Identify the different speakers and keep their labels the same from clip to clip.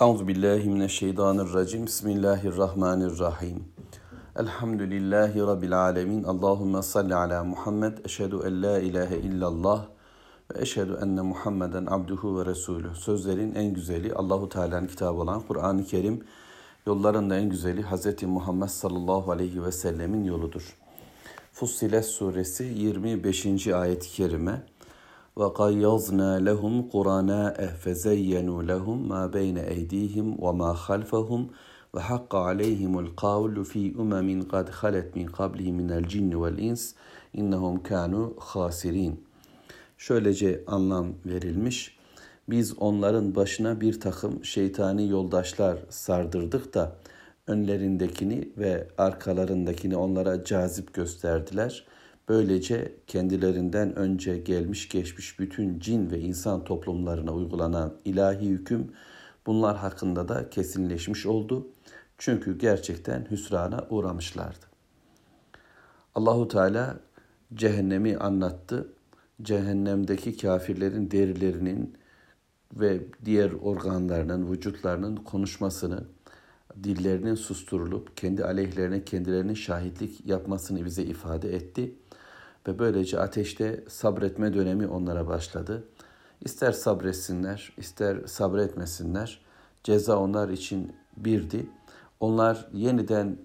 Speaker 1: Euzu billahi mineşşeytanirracim. Bismillahirrahmanirrahim. Elhamdülillahi rabbil alamin. Allahumme salli ala Muhammed. Eşhedü en la ilahe illallah ve eşhedü enne Muhammeden abduhu ve resulü. Sözlerin en güzeli Allahu Teala'nın kitabı olan Kur'an-ı Kerim. Yolların da en güzeli Hz. Muhammed sallallahu aleyhi ve sellemin yoludur. Fussilet suresi 25. ayet-i kerime. وَقَيَّضْنَا لَهُمْ قُرَنَاءَ فَزَيَّنُوا لَهُمْ مَا بَيْنَ أَيْدِيهِمْ وَمَا خَلْفَهُمْ وَحَقَّ عَلَيْهِمُ الْقَوْلُ فِي أُمَمٍ قَدْ خَلَتْ مِنْ قَبْلِهِمْ مِنَ الْجِنِّ وَالْإِنسِ إِنَّهُمْ كَانُوا خَاسِرِينَ Şöylece anlam verilmiş. Biz onların başına bir takım şeytani yoldaşlar sardırdık da önlerindekini ve arkalarındakini onlara cazip gösterdiler.'' Böylece kendilerinden önce gelmiş geçmiş bütün cin ve insan toplumlarına uygulanan ilahi hüküm bunlar hakkında da kesinleşmiş oldu. Çünkü gerçekten hüsrana uğramışlardı. Allahu Teala cehennemi anlattı. Cehennemdeki kafirlerin derilerinin ve diğer organlarının, vücutlarının konuşmasını, dillerinin susturulup kendi aleyhlerine kendilerinin şahitlik yapmasını bize ifade etti ve böylece ateşte sabretme dönemi onlara başladı. İster sabretsinler, ister sabretmesinler. Ceza onlar için birdi. Onlar yeniden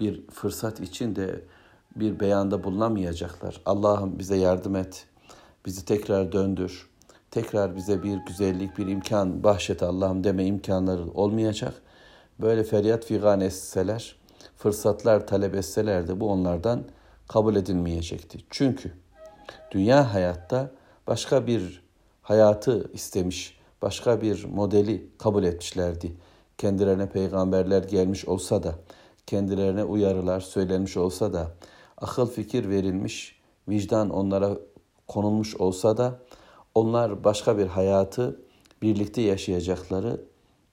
Speaker 1: bir fırsat için de bir beyanda bulunamayacaklar. Allah'ım bize yardım et, bizi tekrar döndür, tekrar bize bir güzellik, bir imkan bahşet Allah'ım deme imkanları olmayacak. Böyle feryat figan etseler, fırsatlar talep etseler de bu onlardan kabul edilmeyecekti. Çünkü dünya hayatta başka bir hayatı istemiş, başka bir modeli kabul etmişlerdi. Kendilerine peygamberler gelmiş olsa da, kendilerine uyarılar söylenmiş olsa da, akıl fikir verilmiş, vicdan onlara konulmuş olsa da onlar başka bir hayatı birlikte yaşayacakları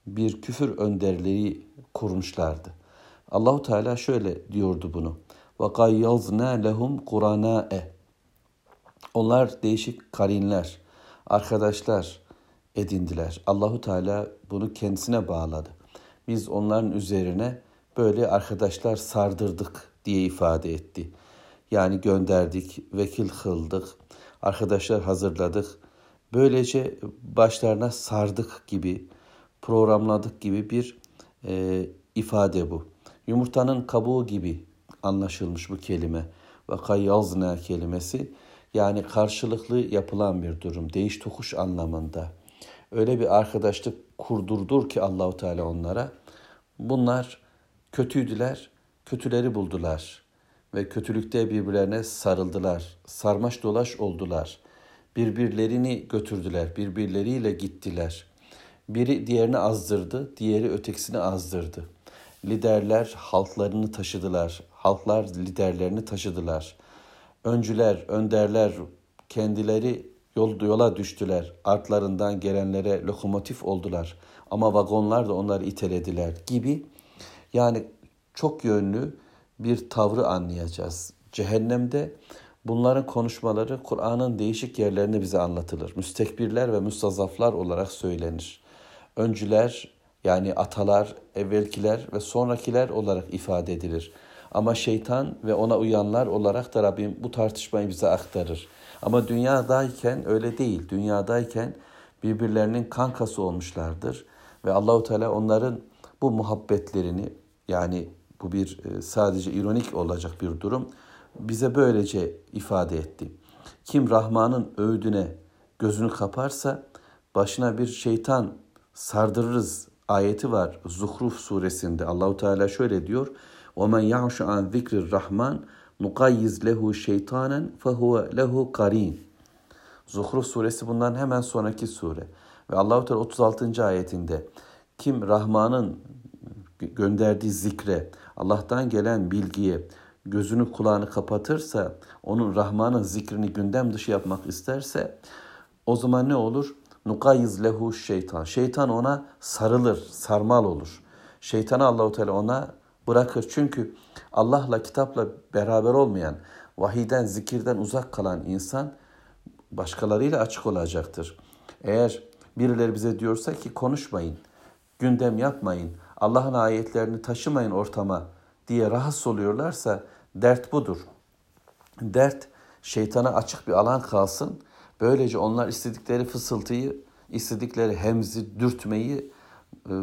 Speaker 1: bir küfür önderliği kurmuşlardı. Allahu Teala şöyle diyordu bunu gayyazna lehum kurana'e. Onlar değişik karinler, arkadaşlar edindiler. Allahu Teala bunu kendisine bağladı. Biz onların üzerine böyle arkadaşlar sardırdık diye ifade etti. Yani gönderdik, vekil kıldık, arkadaşlar hazırladık. Böylece başlarına sardık gibi, programladık gibi bir e, ifade bu. Yumurtanın kabuğu gibi anlaşılmış bu kelime. Ve kayyazna kelimesi yani karşılıklı yapılan bir durum. Değiş tokuş anlamında. Öyle bir arkadaşlık kurdurdur ki Allahu Teala onlara. Bunlar kötüydüler, kötüleri buldular ve kötülükte birbirlerine sarıldılar. Sarmaş dolaş oldular. Birbirlerini götürdüler, birbirleriyle gittiler. Biri diğerini azdırdı, diğeri ötekisini azdırdı. Liderler halklarını taşıdılar, halklar liderlerini taşıdılar. Öncüler, önderler kendileri yol, yola düştüler. Artlarından gelenlere lokomotif oldular. Ama vagonlar da onları itelediler gibi. Yani çok yönlü bir tavrı anlayacağız. Cehennemde bunların konuşmaları Kur'an'ın değişik yerlerinde bize anlatılır. Müstekbirler ve müstazaflar olarak söylenir. Öncüler yani atalar, evvelkiler ve sonrakiler olarak ifade edilir. Ama şeytan ve ona uyanlar olarak da Rabbim bu tartışmayı bize aktarır. Ama dünyadayken öyle değil. Dünyadayken birbirlerinin kankası olmuşlardır ve Allahu Teala onların bu muhabbetlerini yani bu bir e, sadece ironik olacak bir durum bize böylece ifade etti. Kim Rahman'ın öğüdüne gözünü kaparsa başına bir şeytan sardırırız ayeti var Zuhruf suresinde. Allahu Teala şöyle diyor: وَمَنْ يَعْشُ عَنْ ذِكْرِ الرَّحْمَنِ نُقَيِّزْ لَهُ شَيْطَانًا فَهُوَ لَهُ قَرِينَ Zuhruf suresi bundan hemen sonraki sure. Ve Allahu Teala 36. ayetinde kim Rahman'ın gönderdiği zikre, Allah'tan gelen bilgiye gözünü kulağını kapatırsa, onun Rahman'ın zikrini gündem dışı yapmak isterse o zaman ne olur? Nukayiz lehu şeytan. Şeytan ona sarılır, sarmal olur. Şeytanı Allahu Teala ona bırakır. Çünkü Allah'la kitapla beraber olmayan, vahiden, zikirden uzak kalan insan başkalarıyla açık olacaktır. Eğer birileri bize diyorsa ki konuşmayın, gündem yapmayın, Allah'ın ayetlerini taşımayın ortama diye rahatsız oluyorlarsa dert budur. Dert şeytana açık bir alan kalsın. Böylece onlar istedikleri fısıltıyı, istedikleri hemzi, dürtmeyi, e,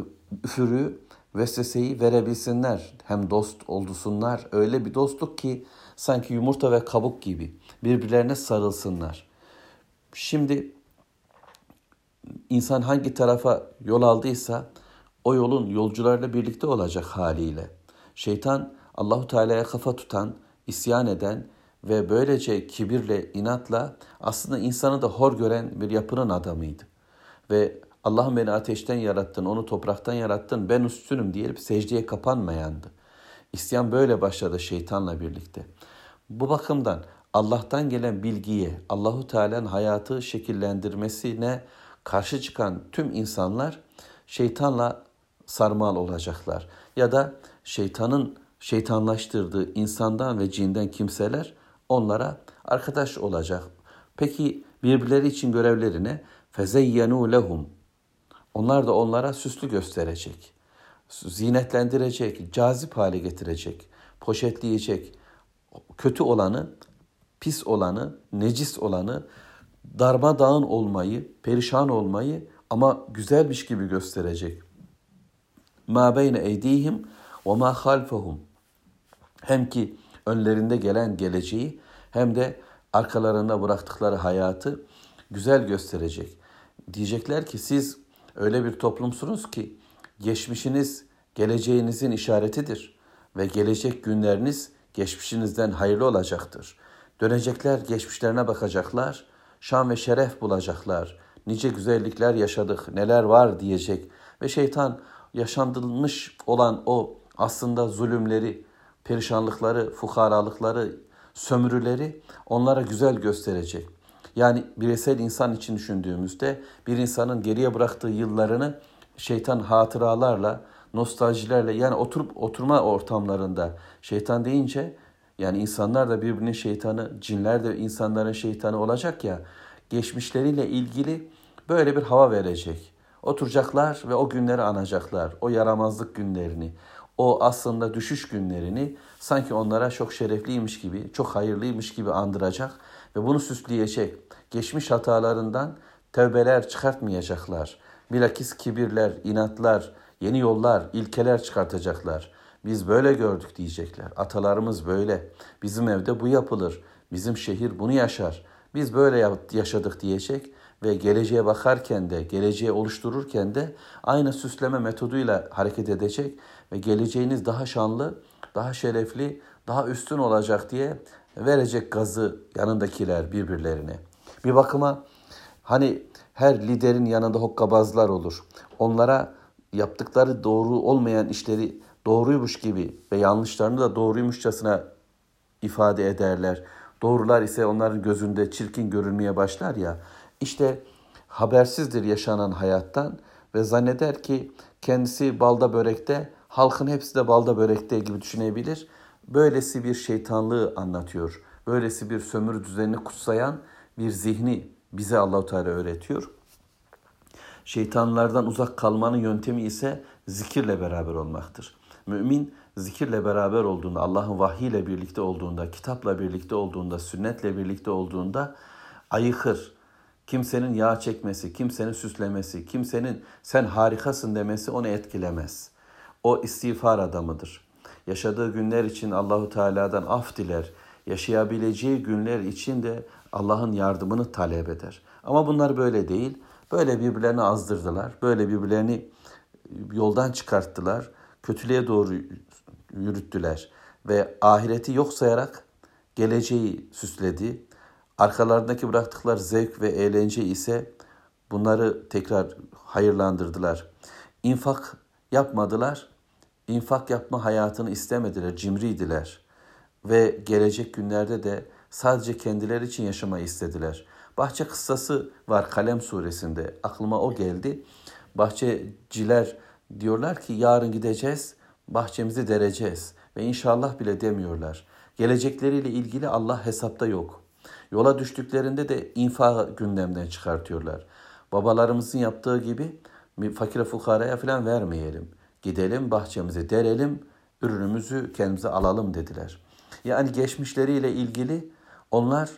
Speaker 1: üfürü, vesveseyi verebilsinler. Hem dost oldusunlar. Öyle bir dostluk ki sanki yumurta ve kabuk gibi birbirlerine sarılsınlar. Şimdi insan hangi tarafa yol aldıysa o yolun yolcularla birlikte olacak haliyle. Şeytan Allahu Teala'ya kafa tutan, isyan eden ve böylece kibirle, inatla aslında insanı da hor gören bir yapının adamıydı. Ve Allah'ım beni ateşten yarattın, onu topraktan yarattın, ben üstünüm diye secdeye kapanmayandı. İsyan böyle başladı şeytanla birlikte. Bu bakımdan Allah'tan gelen bilgiye, Allahu Teala'nın hayatı şekillendirmesine karşı çıkan tüm insanlar şeytanla sarmal olacaklar. Ya da şeytanın şeytanlaştırdığı insandan ve cinden kimseler onlara arkadaş olacak. Peki birbirleri için görevleri ne? Fezeyyenu lehum. Onlar da onlara süslü gösterecek. Zinetlendirecek, cazip hale getirecek, poşetleyecek. Kötü olanı, pis olanı, necis olanı, darmadağın olmayı, perişan olmayı ama güzelmiş gibi gösterecek. Ma beyne eydihim ve ma halfehum. Hem ki önlerinde gelen geleceği hem de arkalarında bıraktıkları hayatı güzel gösterecek. Diyecekler ki siz öyle bir toplumsunuz ki geçmişiniz geleceğinizin işaretidir ve gelecek günleriniz geçmişinizden hayırlı olacaktır. Dönecekler geçmişlerine bakacaklar, şan ve şeref bulacaklar. Nice güzellikler yaşadık, neler var diyecek ve şeytan yaşandılmış olan o aslında zulümleri, perişanlıkları, fukaralıkları, sömürüleri onlara güzel gösterecek. Yani bireysel insan için düşündüğümüzde bir insanın geriye bıraktığı yıllarını şeytan hatıralarla, nostaljilerle yani oturup oturma ortamlarında şeytan deyince yani insanlar da birbirinin şeytanı, cinler de insanların şeytanı olacak ya geçmişleriyle ilgili böyle bir hava verecek. Oturacaklar ve o günleri anacaklar. O yaramazlık günlerini, o aslında düşüş günlerini sanki onlara çok şerefliymiş gibi, çok hayırlıymış gibi andıracak ve bunu süsleyecek. Geçmiş hatalarından tevbeler çıkartmayacaklar. Bilakis kibirler, inatlar, yeni yollar, ilkeler çıkartacaklar. Biz böyle gördük diyecekler. Atalarımız böyle. Bizim evde bu yapılır. Bizim şehir bunu yaşar. Biz böyle yaşadık diyecek ve geleceğe bakarken de, geleceğe oluştururken de aynı süsleme metoduyla hareket edecek ve geleceğiniz daha şanlı, daha şerefli, daha üstün olacak diye verecek gazı yanındakiler birbirlerine. Bir bakıma hani her liderin yanında hokkabazlar olur. Onlara yaptıkları doğru olmayan işleri doğruymuş gibi ve yanlışlarını da doğruymuşçasına ifade ederler. Doğrular ise onların gözünde çirkin görünmeye başlar ya. İşte habersizdir yaşanan hayattan ve zanneder ki kendisi balda börekte, halkın hepsi de balda börekte gibi düşünebilir. Böylesi bir şeytanlığı anlatıyor. Böylesi bir sömürü düzenini kutsayan bir zihni bize Allahu Teala öğretiyor. Şeytanlardan uzak kalmanın yöntemi ise zikirle beraber olmaktır. Mümin zikirle beraber olduğunda, Allah'ın vahyiyle birlikte olduğunda, kitapla birlikte olduğunda, sünnetle birlikte olduğunda ayıkır. Kimsenin yağ çekmesi, kimsenin süslemesi, kimsenin sen harikasın demesi onu etkilemez. O istiğfar adamıdır. Yaşadığı günler için Allahu Teala'dan af diler. Yaşayabileceği günler için de Allah'ın yardımını talep eder. Ama bunlar böyle değil. Böyle birbirlerini azdırdılar. Böyle birbirlerini yoldan çıkarttılar. Kötülüğe doğru yürüttüler ve ahireti yok sayarak geleceği süsledi. Arkalarındaki bıraktıkları zevk ve eğlence ise bunları tekrar hayırlandırdılar. İnfak yapmadılar. İnfak yapma hayatını istemediler, cimriydiler. Ve gelecek günlerde de sadece kendileri için yaşamayı istediler. Bahçe kıssası var Kalem suresinde. Aklıma o geldi. Bahçeciler diyorlar ki yarın gideceğiz bahçemizi dereceğiz ve inşallah bile demiyorlar. Gelecekleriyle ilgili Allah hesapta yok. Yola düştüklerinde de infa gündemden çıkartıyorlar. Babalarımızın yaptığı gibi fakire fukaraya falan vermeyelim. Gidelim bahçemizi derelim, ürünümüzü kendimize alalım dediler. Yani geçmişleriyle ilgili onlar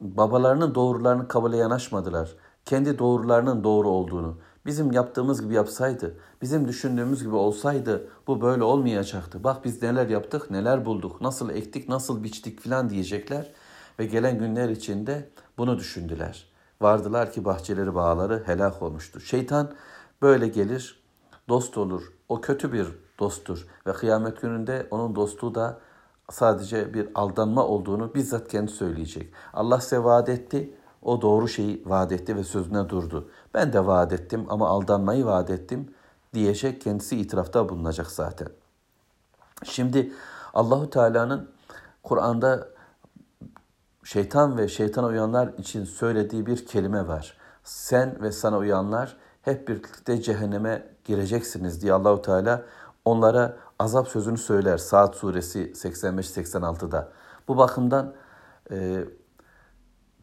Speaker 1: babalarının doğrularını kabule yanaşmadılar. Kendi doğrularının doğru olduğunu, bizim yaptığımız gibi yapsaydı, bizim düşündüğümüz gibi olsaydı bu böyle olmayacaktı. Bak biz neler yaptık, neler bulduk, nasıl ektik, nasıl biçtik filan diyecekler. Ve gelen günler içinde bunu düşündüler. Vardılar ki bahçeleri bağları helak olmuştu. Şeytan böyle gelir, dost olur. O kötü bir dosttur ve kıyamet gününde onun dostluğu da sadece bir aldanma olduğunu bizzat kendi söyleyecek. Allah size vaat etti, o doğru şeyi vaat etti ve sözüne durdu. Ben de vaat ettim ama aldanmayı vaat ettim diyecek kendisi itirafta bulunacak zaten. Şimdi Allahu Teala'nın Kur'an'da şeytan ve şeytana uyanlar için söylediği bir kelime var. Sen ve sana uyanlar hep birlikte cehenneme gireceksiniz diye Allahu Teala onlara azap sözünü söyler. Saat suresi 85-86'da. Bu bakımdan e,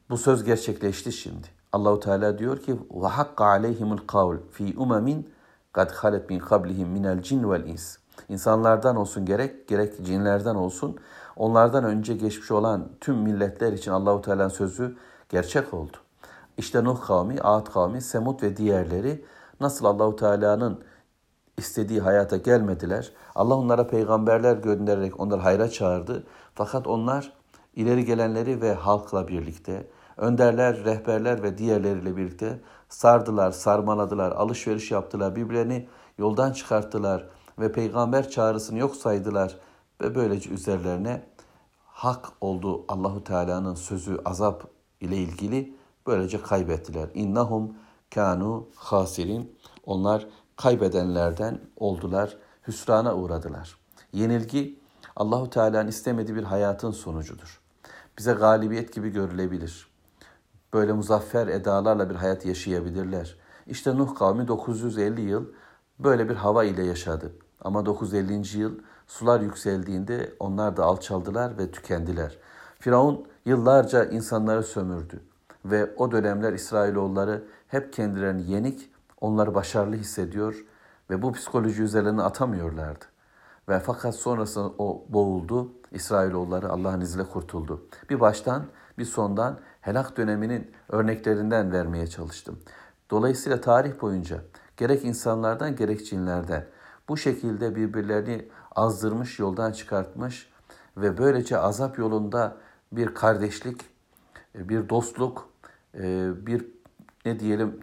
Speaker 1: bu söz gerçekleşti şimdi. Allahu Teala diyor ki: "Ve hakka aleyhimul kavl fi umemin kad halet min qablihim minel cin vel ins." İnsanlardan olsun gerek gerek cinlerden olsun onlardan önce geçmiş olan tüm milletler için Allahu Teala'nın sözü gerçek oldu. İşte Nuh kavmi, Ad kavmi, Semud ve diğerleri nasıl Allahu Teala'nın istediği hayata gelmediler. Allah onlara peygamberler göndererek onları hayra çağırdı. Fakat onlar ileri gelenleri ve halkla birlikte, önderler, rehberler ve diğerleriyle birlikte sardılar, sarmaladılar, alışveriş yaptılar, birbirlerini yoldan çıkarttılar ve peygamber çağrısını yok saydılar ve böylece üzerlerine hak oldu Allahu Teala'nın sözü azap ile ilgili böylece kaybettiler. İnnahum kanu hasirin. Onlar kaybedenlerden oldular, hüsrana uğradılar. Yenilgi Allahu Teala'nın istemediği bir hayatın sonucudur. Bize galibiyet gibi görülebilir. Böyle muzaffer edalarla bir hayat yaşayabilirler. İşte Nuh kavmi 950 yıl böyle bir hava ile yaşadı. Ama 950. yıl sular yükseldiğinde onlar da alçaldılar ve tükendiler. Firavun yıllarca insanları sömürdü ve o dönemler İsrailoğulları hep kendilerini yenik onları başarılı hissediyor ve bu psikoloji üzerine atamıyorlardı. Ve fakat sonrasında o boğuldu. İsrailoğulları Allah'ın izniyle kurtuldu. Bir baştan bir sondan helak döneminin örneklerinden vermeye çalıştım. Dolayısıyla tarih boyunca gerek insanlardan gerek cinlerden bu şekilde birbirlerini azdırmış, yoldan çıkartmış ve böylece azap yolunda bir kardeşlik, bir dostluk, bir ne diyelim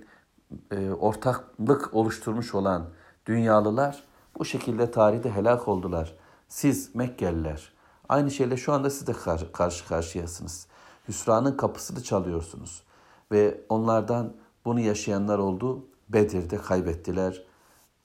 Speaker 1: e, ortaklık oluşturmuş olan dünyalılar bu şekilde tarihte helak oldular. Siz Mekkeliler aynı şeyle şu anda siz de karşı karşıyasınız. Hüsranın kapısını çalıyorsunuz. Ve onlardan bunu yaşayanlar oldu. Bedir'de kaybettiler.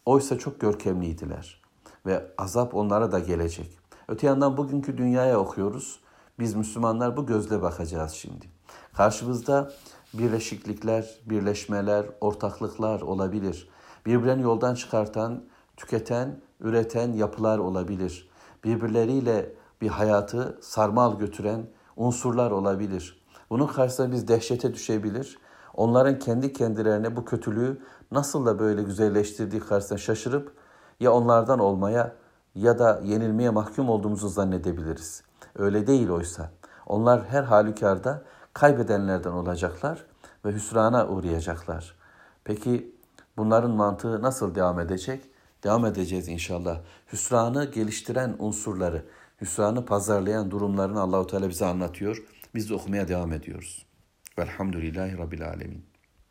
Speaker 1: Oysa çok görkemliydiler. Ve azap onlara da gelecek. Öte yandan bugünkü dünyaya okuyoruz. Biz Müslümanlar bu gözle bakacağız şimdi. Karşımızda birleşiklikler, birleşmeler, ortaklıklar olabilir. Birbirlerini yoldan çıkartan, tüketen, üreten yapılar olabilir. Birbirleriyle bir hayatı sarmal götüren unsurlar olabilir. Bunun karşısında biz dehşete düşebilir. Onların kendi kendilerine bu kötülüğü nasıl da böyle güzelleştirdiği karşısında şaşırıp ya onlardan olmaya ya da yenilmeye mahkum olduğumuzu zannedebiliriz. Öyle değil oysa. Onlar her halükarda kaybedenlerden olacaklar ve hüsrana uğrayacaklar. Peki bunların mantığı nasıl devam edecek? Devam edeceğiz inşallah. Hüsranı geliştiren unsurları, hüsranı pazarlayan durumlarını Allahu Teala bize anlatıyor. Biz de okumaya devam ediyoruz. Velhamdülillahi Rabbil Alemin.